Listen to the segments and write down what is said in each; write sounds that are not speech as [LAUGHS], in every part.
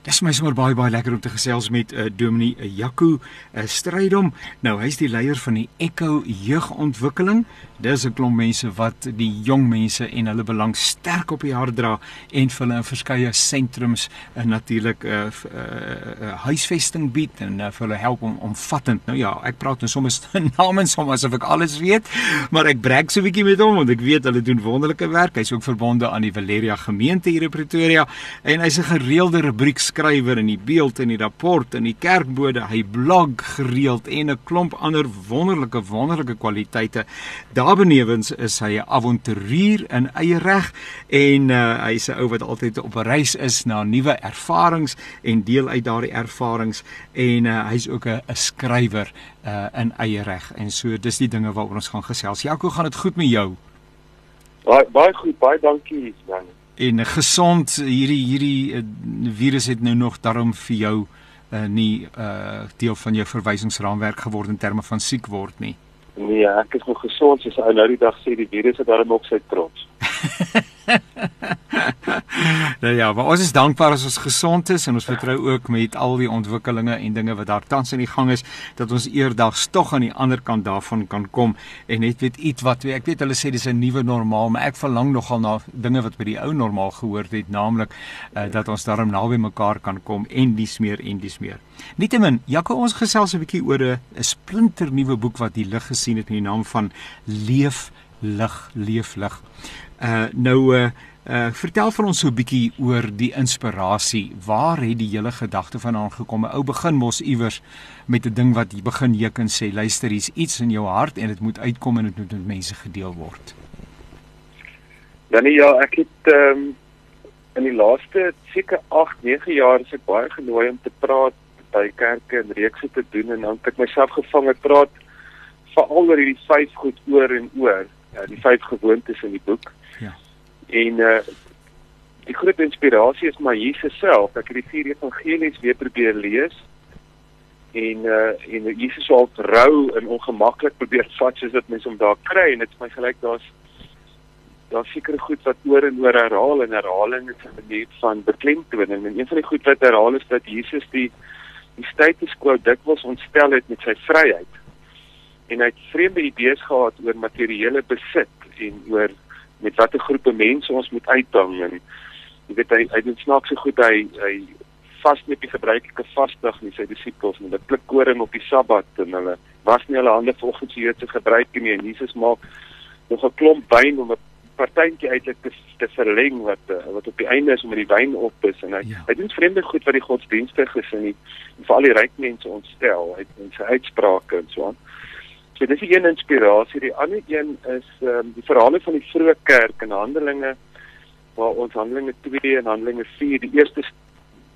Dis my sommer baie baie lekker om te gesels met uh, Dominee uh, Jaco uh, Strydom. Nou, hy's die leier van die Echo Jeugontwikkeling. Dis 'n klomp mense wat die jong mense en hulle belang sterk op die hart dra en vir hulle in verskeie sentrums uh, natuurlik 'n uh, uh, uh, huisvesting bied en uh, vir hulle help om omvattend. Nou ja, ek praat nou soms [LAUGHS] namens hom asof ek alles weet, maar ek brek so 'n bietjie met hom want ek weet hulle doen wonderlike werk. Hy's ook verbonde aan die Valeria gemeente hier in Pretoria en hy's 'n gereelde rubriek skrywer in die beeld en die rapport en die kerkbode, hy blog gereeld en 'n klomp ander wonderlike wonderlike kwaliteite. Daarbenewens is hy 'n avonturier in eie reg en uh, hy's 'n ou wat altyd op reis is na nuwe ervarings en deel uit daardie ervarings en uh, hy's ook 'n skrywer uh, in eie reg. En so dis die dinge waaroor ons gaan gesels. Jaco, gaan dit goed met jou? Baie baie goed, baie dankie, Jan en gesond hierdie hierdie uh, virus het nou nog daarom vir jou uh, nie uh, deel van jou verwysingsraamwerk geword in terme van siek word nie. Nee, ek is nog gesond soos ou nou die dag sê die virus het daarom op sy trots. [LAUGHS] nou ja, maar ons is dankbaar as ons gesond is en ons vertrou ook met al die ontwikkelinge en dinge wat daar tans in die gang is dat ons eerdags tog aan die ander kant daarvan kan kom en net weet iets wat ek weet hulle sê dis 'n nuwe normaal, maar ek verlang nogal na dinge wat by die ou normaal gehoor het, naamlik uh, dat ons daarom naby mekaar kan kom en dis meer en dis meer. Nietemin, Jaco, ons gesels 'n bietjie oor 'n splinter nuwe boek wat die lig gesien het in die naam van Leef lig, leef lig. Uh nou uh Uh vertel vir ons so 'n bietjie oor die inspirasie. Waar het die hele gedagte vandaan gekom? 'n Ou begin mos iewers met 'n ding wat jy begin juk en sê, luister, hier's iets in jou hart en dit moet uitkom en dit moet met mense gedeel word. Dan ja, ek het ehm um, in die laaste seker 8, 9 jaar is ek baie genooi om te praat by kerke en reekse te doen en dan het ek myself gevang het praat veral oor hierdie vyf goed oor en oor. Ja, die vyf gewoontes in die boek. En uh die groot inspirasie is maar Jesus self. Ek het die vier evangelies weer probeer lees. En uh en Jesus sou al rou en ongemaklik probeer vat soos dit mense om daar kry en dit is my gelyk daar's daar seker goed wat oor en oor herhaal en herhaling is 'n manier van beklemtoning en een van die goed wat herhaal is dat Jesus die die status quo dikwels ontstel het met sy vryheid en hy het vreemde idees gehad oor materiële besit en oor met watter groepe mense ons moet uitdang en jy weet hy hy doen snaakse goed hy hy vas net die gebruikelike vasdag met sy disippels en hulle pluk koring op die Sabbat en hulle was nie hulle hande volgens die Joodse gebruike nie en Jesus maak nog 'n klomp wyn om 'n partytjie eintlik te, te verleng wat uh, wat op die einde is om die wyn op is en hy ja. hy doen vreemde goed wat die godsdienstig is en veral die ryk mense ontstel hy het sy uitsprake en so aan So dis die een inspirasie. Die ander een is ehm um, die verhale van die vroeë kerk en Handelinge waar ons Handelinge 2 en Handelinge 4 die eerste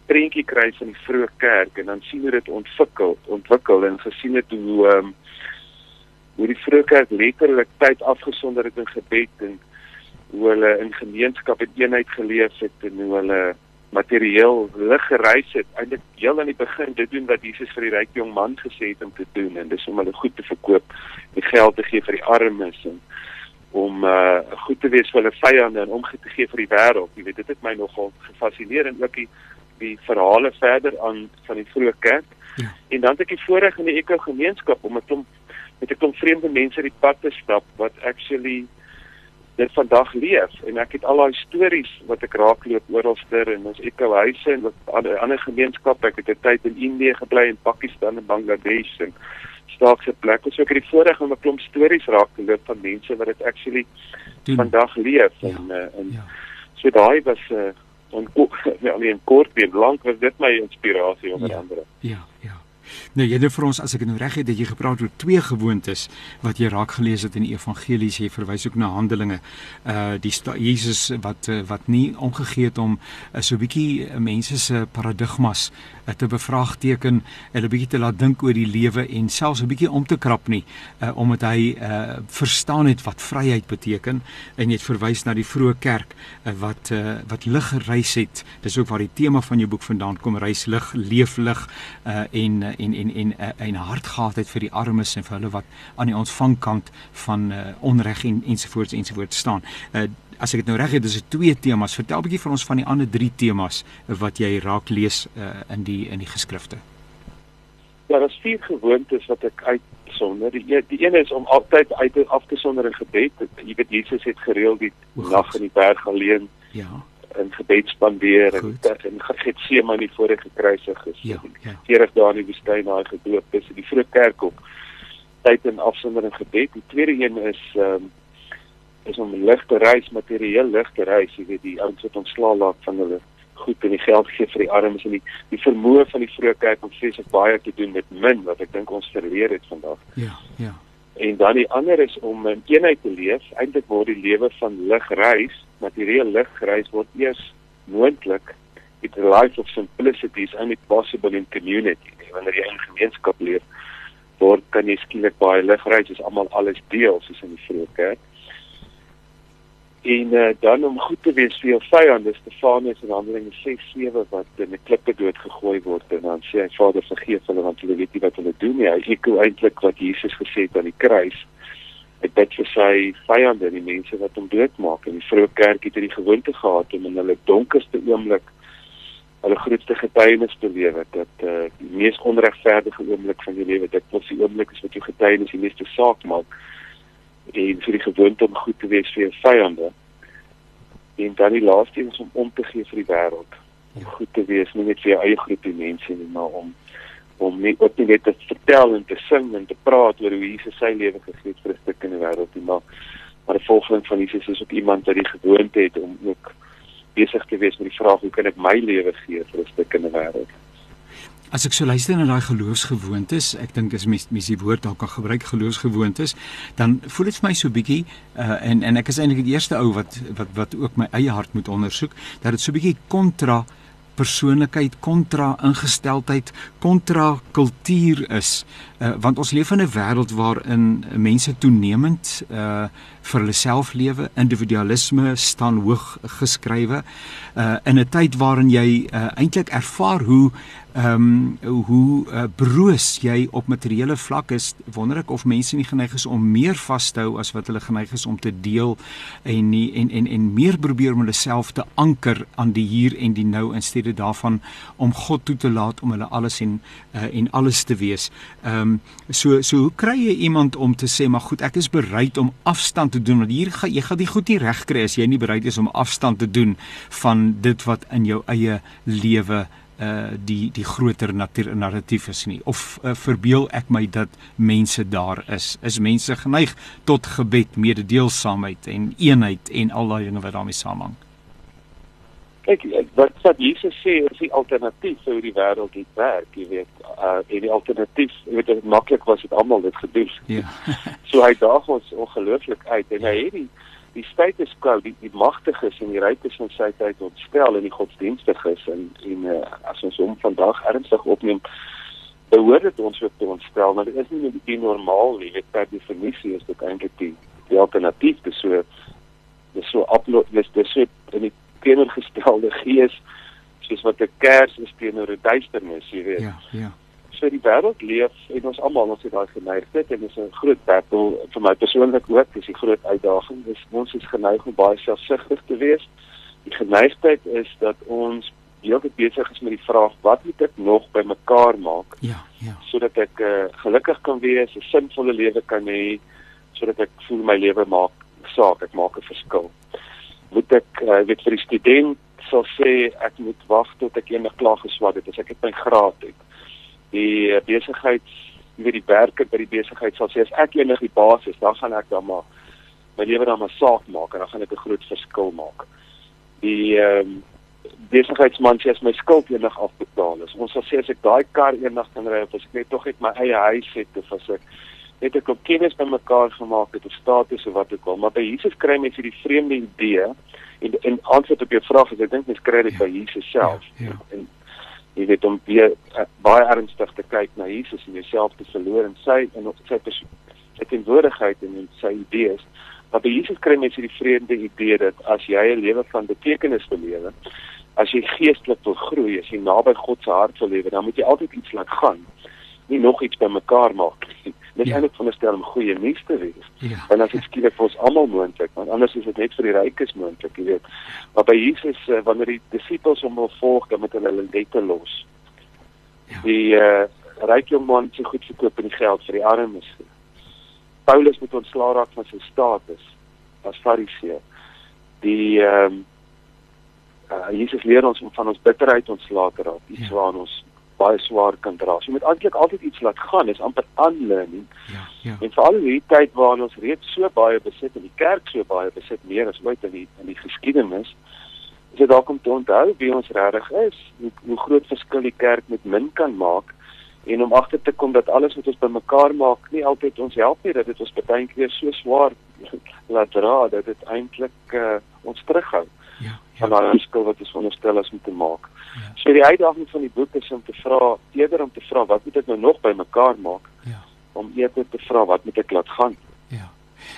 prentjie kry van die vroeë kerk en dan sien hoe dit ontwikkel, ontwikkel en gesien het hoe ehm um, hoe die vroeë kerk letterlik tyd afgesonder het in gebed en hoe hulle in gemeenskap en eenheid geleef het en hoe hulle materieel lig gereis het eintlik heel aan die begin dit doen wat Jesus vir die ryk jong man gesê het om te doen en dis om hulle goed te verkoop en geld te gee vir die armes en om uh goed te wees vir hulle vyande en om te gee vir die wêreld jy weet dit het my nogal gefassineer en ook die die verhale verder aan van die vroeë kerk ja. en dan het ek die voorreg in die eko gemeenskap om met klomp met 'n klomp vreemde mense die pad te stap wat actually dit vandag leef en ek het al daai stories wat ek raakloop oralster en ons ekohuise en wat ander, ander gemeenskappe ek het 'n tyd in Indië gebly en Pakistan en Bangladesh en staakse plekke so ek het die voorreg om 'n klomp stories raakloop van mense wat dit actually Doen. vandag leef ja. en uh, en ja. so daai was 'n uh, en ja, nie 'n kort en lank was dit my inspirasie onder ja. andere ja ja Nou jy het vir ons as ek nou reg het dat jy gepraat oor twee gewoontes wat jy raak gelees het in die evangelies jy verwys ook na Handelinge. Uh die Jesus wat uh, wat nie omgegee het om uh, so 'n bietjie uh, mense se paradigmas uh, te bevraagteken en 'n bietjie te laat dink oor die lewe en selfs 'n bietjie om te krap nie uh, omdat hy uh verstaan het wat vryheid beteken en jy het verwys na die vroeë kerk uh, wat uh, wat lig gereis het. Dis ook waar die tema van jou boek vandaan kom, reis lig, leef lig uh en uh, en en en uh, en hart gehad het vir die armes en vir hulle wat aan die ontvangkant van uh, onreg en ensovoorts ensovoorts staan. Uh, as ek dit nou reg het, dis 'n twee temas. Vertel 'n bietjie vir ons van die ander drie temas wat jy raak lees uh, in die in die geskrifte. Ja, daar's vier gewoontes wat ek uitsonder. Die, die een is om altyd uit af te sonder in gebed. Jy weet Jesus het gereeld die nag in die berg alleen. Ja in gebed spandeer en in Getsemane voor hy gekruisig is. Ja, ja. 40 dae in die woestyn na gedoop is in die vroeë kerk op tyd en afsondering gebed. Die tweede een is ehm um, is om ligte reis, materieel ligte reis, jy weet die ouens wat ontslaa laat van hulle goed en die geld gee vir die armes en die die vermoë van die vroeë kerk om vreeslik baie te doen met min wat ek dink ons verleer het vandag. Ja, ja. En dan die ander is om in eenheid te leef. Eintlik word die lewe van lig reis materieel lig reis word eers moontlik it a life of simplicity is only possible in community. Wanneer jy in gemeenskap leef word kan jy skielik baie lig reis as almal alles deel soos in die vroeë en uh, dan om goed te wees vir jou vyande Stefanus en Handelinge 6:7 wat in 'n klippe dood gegooi word en dan sê hy Vader vergeef hulle want hulle weet nie wat hulle doen nie. Hy eko eintlik wat Jesus gesê het aan die kruis Ek bid vir sy vyande, die mense wat hom doodmaak. En die vroeë kerk het hierdie gewoonte gehad om in hulle donkerste oomblik hulle grootste getuienis te lewe dat uh, die mees onregverdige oomblik van jou lewe, dit was die oomblik as wat jou getuienis die meeste saak maak. En vir die gewoonte om goed te wees vir jou vyande. En dan die laaste is om om te gee vir die wêreld. Om goed te wees nie net vir jou eie groepie mense nie, maar om om nie ook nie net te vertel en te sing en te praat oor hoe Jesus sy lewe gegee het vir 'n stuk in die wêreld nie maar maar 'n volgeling van Jesus is ook iemand wat die gewoonte het om ook besig te wees met die vraag hoe kan ek my lewe gee vir 'n stuk in die wêreld? As ek so luister na daai geloofsgewoontes, ek dink as mens mens die woord dalk kan gebruik geloofsgewoontes, dan voel dit vir my so bietjie uh, en en ek is eintlik die eerste ou wat wat wat ook my eie hart moet ondersoek dat dit so bietjie kontra persoonlikheid kontra ingesteldheid kontra kultuur is. Uh, want ons leef in 'n wêreld waarin mense toenemend uh, vir hulle self lewe individualisme staan hoog geskrywe. Uh, in 'n tyd waarin jy uh, eintlik ervaar hoe ehm um, hoe uh, broos jy op materiële vlak is wonder ek of mense nie geneig is om meer vas te hou as wat hulle geneig is om te deel en nie en en en meer probeer om hulle self te anker aan die hier en die nou in steede daarvan om God toe te laat om hulle alles en uh, en alles te wees. Ehm um, so so hoe kry jy iemand om te sê maar goed ek is bereid om afstand te doen want hier gaan jy gaan dit goed nie reg kry as jy nie bereid is om afstand te doen van dit wat in jou eie lewe uh die die groter narratief is nie. Of uh, verbeel ek my dat mense daar is? Is mense geneig tot gebed mededeelsaamheid en eenheid en al daai dinge wat daarmee saamhang? Kyk wat wat Jesus sê is die alternatief vir die wêreld het werk jy weet. Uh en die alternatief jy weet dit maklik was dit almal dit gedoen. Ja. [LAUGHS] So hy daag ons ongelooflik uit en hy het die die status quo die die magtiges en die rykes van sy tyd ontstel en die godsdienstiges en en uh, as ons hom vandag ernstig opneem behoort dit ons ook te ontstel maar dit is nie die normaal nie. Dit per definisie is dit eintlik die die alternatief. Dis so dis so upload dis dis so in die teenoorgestelde gees soos wat 'n kers is teenoor 'n duisternis jy weet. Ja ja so die wêreld leef en ons almal ons het daai geneigtheid en dit is 'n groot battle vir my persoonlik ook. Dis 'n groot uitdaging. Dis ons is geneig om baie selfsugtig te wees. Die geneigtheid is dat ons heeltyd besig is met die vraag wat moet ek nog bymekaar maak ja ja. sodat ek uh, gelukkig kan wees 'n sinvolle lewe kan hê sodat ek voel my lewe maak saak ek maak 'n verskil. Moet ek uh, weet vir die student sal sê ek moet wag tot ek eendag klaar geswat het as ek het my graad het die eh, besigheids weet die werker by die besigheid sal sê as ek enig die baas is, dan gaan ek dan maar my lewe dan maar saak maak en dan gaan ek 'n groot verskil maak. Die ehm um, besigheidsman sê as my skuld eendag afbetaal is, ons sal sê as ek daai kar eendag kan ry of as ek net tog net my eie huis het of as ek net 'n klop kennis bymekaar gemaak het of status of wat ook al, maar by Jesus kry mense die vreemde idee en en antwoord op jou vraag is ek dink mense kry dit by Jesus self. Ja, ja. En jy weet om weer uh, baie ernstig te kyk na Jesus en jouself te verloor in sy en op sy sy teenwoordigheid en in sy idees. Maar by Jesus kry mense die vreemde idee dat as jy 'n lewe van betekenis wil lewe, as jy geestelik wil groei, as jy naby God se hart wil lewe, dan moet jy altyd iets laat gaan. Nie nog iets bymekaar maak nie. [LAUGHS] Dis Ja. eintlik veronderstel om goeie nuus te wees. Ja. En as dit skielik vir ons almal moontlik, want anders is dit net vir die rykes moontlik, jy weet. Maar by Jesus uh, wanneer die disippels hom wil volg, dan moet hulle hulle nette los. Ja. Die uh, ryk jong man se goed verkoop en die geld vir die armes. Paulus moet ontslaa raak van sy status as fariseer. Die ehm um, uh, Jesus leer ons om van ons bitterheid ontslae te raak, iets Ja. waaraan ons baie swaar kan dra. So jy moet eintlik altyd iets laat gaan, dis amper unlearning. Ja, ja. En veral in hierdie tyd waarin ons reeds so baie besit en die kerk so baie besit meer as ooit in die in die geskiedenis, is dit dalk om te onthou wie ons regtig is, hoe, hoe groot verskil die kerk met min kan maak en om agter te kom dat alles wat ons bymekaar maak nie altyd ons help nie, dat dit ons baie keer so swaar [LAUGHS] laat dra dat dit eintlik uh, ons terughou Ja. van Ja. daai verskil wat ons veronderstel is om te maak. Ja. So die uitdaging van die boek is om te vra, eerder om te vra wat moet ek nou nog bymekaar maak Ja. om eerder te vra wat moet ek laat gaan.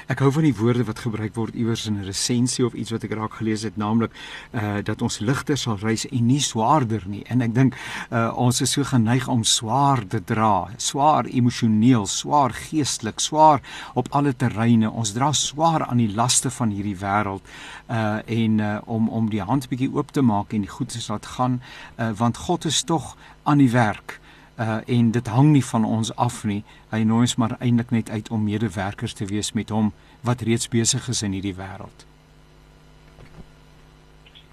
Ek hou van die woorde wat gebruik word iewers in 'n resensie of iets wat ek raak gelees het, naamlik uh dat ons ligter sal reis en nie swaarder nie. En ek dink uh ons is so geneig om swaar te dra, swaar emosioneel, swaar geestelik, swaar op alle terreine. Ons dra swaar aan die laste van hierdie wêreld uh en uh om om die hand bietjie oop te maak en die goed te laat gaan, uh want God is tog aan die werk uh en dit hang nie van ons af nie. Hy nooi ons maar eintlik net uit om medewerkers te wees met hom wat reeds besig is in hierdie wêreld.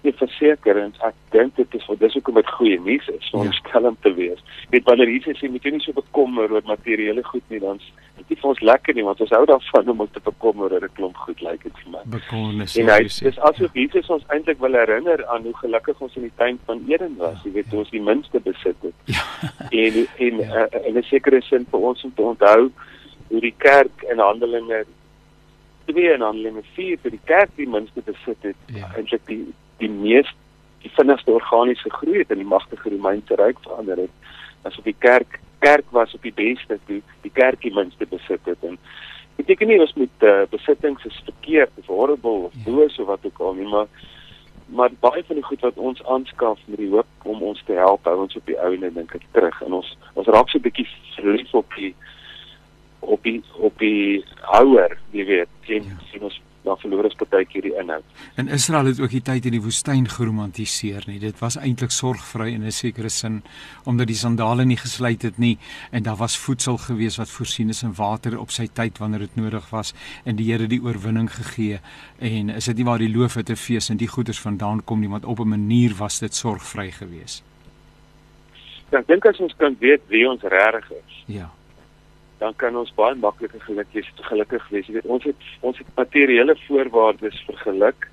Ek verseker en ek dink dit is dis hoekom dit goeie nuus is om Ja. te wees. Weet wanneer Jesus sê moet jy nie so bekommer oor materiële goed nie, dan is dit nie vir ons lekker nie want ons hou daarvan om ons te bekommer oor 'n klomp goed lyk dit vir my. Bekonnis. En hy dis asof Jesus ons eintlik wil herinner aan hoe gelukkig ons in die tuin van Eden was. Jy weet, toe ons die minste besit het. Ja. [LAUGHS] en en Ja. uh, in 'n sekere sin vir ons om te onthou hoe die kerk in Handelinge 2 en Handelinge 4 vir die kerk die minste besit het Ja. eintlik die die mees die vinnigste organiese groei het in die magtige Romeinse ryk verander het asof die kerk kerk was op die beste toe die kerk die minste besit het en dit beteken nie ons moet uh, besittings is verkeerd of horrible of Ja. boos of wat ook al nie maar maar baie van die goed wat ons aanskaf met die hoop om ons te help hou ons op die ouene dink ek terug en ons ons raak so 'n bietjie verlief op die op die op die houer jy weet en Ja. sien ons dan verloor ons baie keer die inhoud En Israel het ook die tyd in die woestyn geromantiseer nie. Dit was eintlik sorgvry in 'n sekere sin omdat die sandale nie gesluit het nie en daar was voedsel gewees wat voorsien is en water op sy tyd wanneer dit nodig was en die Here die oorwinning gegee. En is dit nie waar die loof het 'n fees en die goeders vandaan kom nie, want op 'n manier was dit sorgvry geweest. Ja, ek dink as ons kan weet wie ons regtig is Ja. Dan kan ons baie makliker gelukkig gelukkig wees. Jy weet, ons het ons het materiële voorwaardes vir geluk.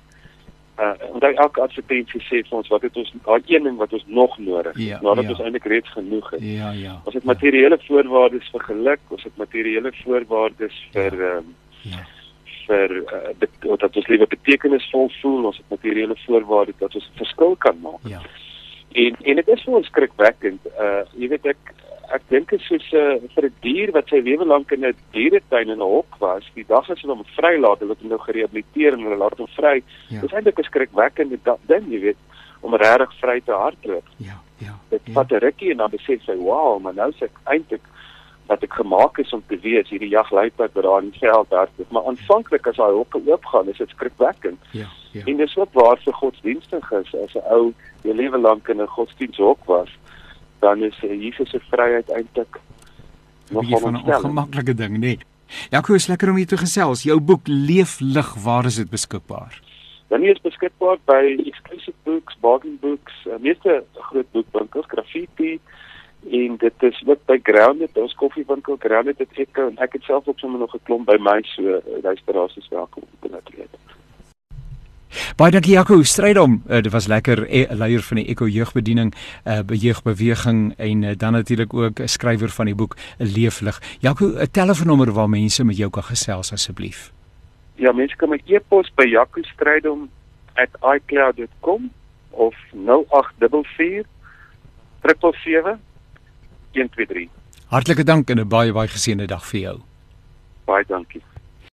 Uh onthou elke advertensie sê vir ons wat het ons daai een ding wat ons nog nodig het, Ja, nadat ja. ons eintlik reeds genoeg het. Ja, ja. Ons het materiële voorwaardes vir geluk, ons het materiële voorwaardes vir ehm um, Ja. vir uh, bet- dat ons lewe betekenisvol voel, ons het materiële voorwaardes dat ons 'n verskil kan maak. Ja. En en dit is vir ons skrikwekkend. Uh jy weet ek ek dink dit is soos 'n uh, vir 'n dier wat sy lewe lank in 'n dieretuin in 'n hok was, die dag as hulle hom vrylaat, hulle het hom nou gerehabiliteer en hulle laat hom vry. Ja. Dis eintlik 'n skrikwekkende ding, jy weet, om regtig vry te hardloop. Ja. Ja. Dit ja. vat 'n rukkie en dan besef sy, "Wow, maar nou is ek eintlik wat ek gemaak is om te wees hierdie jagluiperd wat daar in die veld hardloop." Maar aanvanklik as daai hokke oopgaan, is dit skrikwekkend. Ja. Ja. En dis ook waar vir godsdienstiges as 'n ou jou lewe lank in 'n godsdiensthok was, dan is uh, Jesus se vryheid eintlik 'n nog bietjie van 'n ongemaklike ding, nê. Nee. Jaco, is lekker om hier te gesels. Jou boek Leeflig, waar is dit beskikbaar? Dan is beskikbaar by Exclusive Books, Bargain Books, uh, meeste groot boekwinkels, Graffiti en dit is ook by Grounded, ons koffiewinkel Grounded het Echo en ek het self ook sommer nog 'n klomp by my so uh, luisteraars is welkom om te laat weet. Baie dankie Jaco, stryd om. Uh, dit was lekker e leier van die Eco jeugbediening, uh jeugbeweging en uh, dan natuurlik ook 'n skrywer van die boek Leeflig. Jaco, 'n telefoonnommer waar mense met jou kan gesels asseblief. Ja, mense kan my e-pos by jacostrydom@icloud.com of 0844 777 123. Hartlike dank en 'n baie baie geseënde dag vir jou. Baie dankie.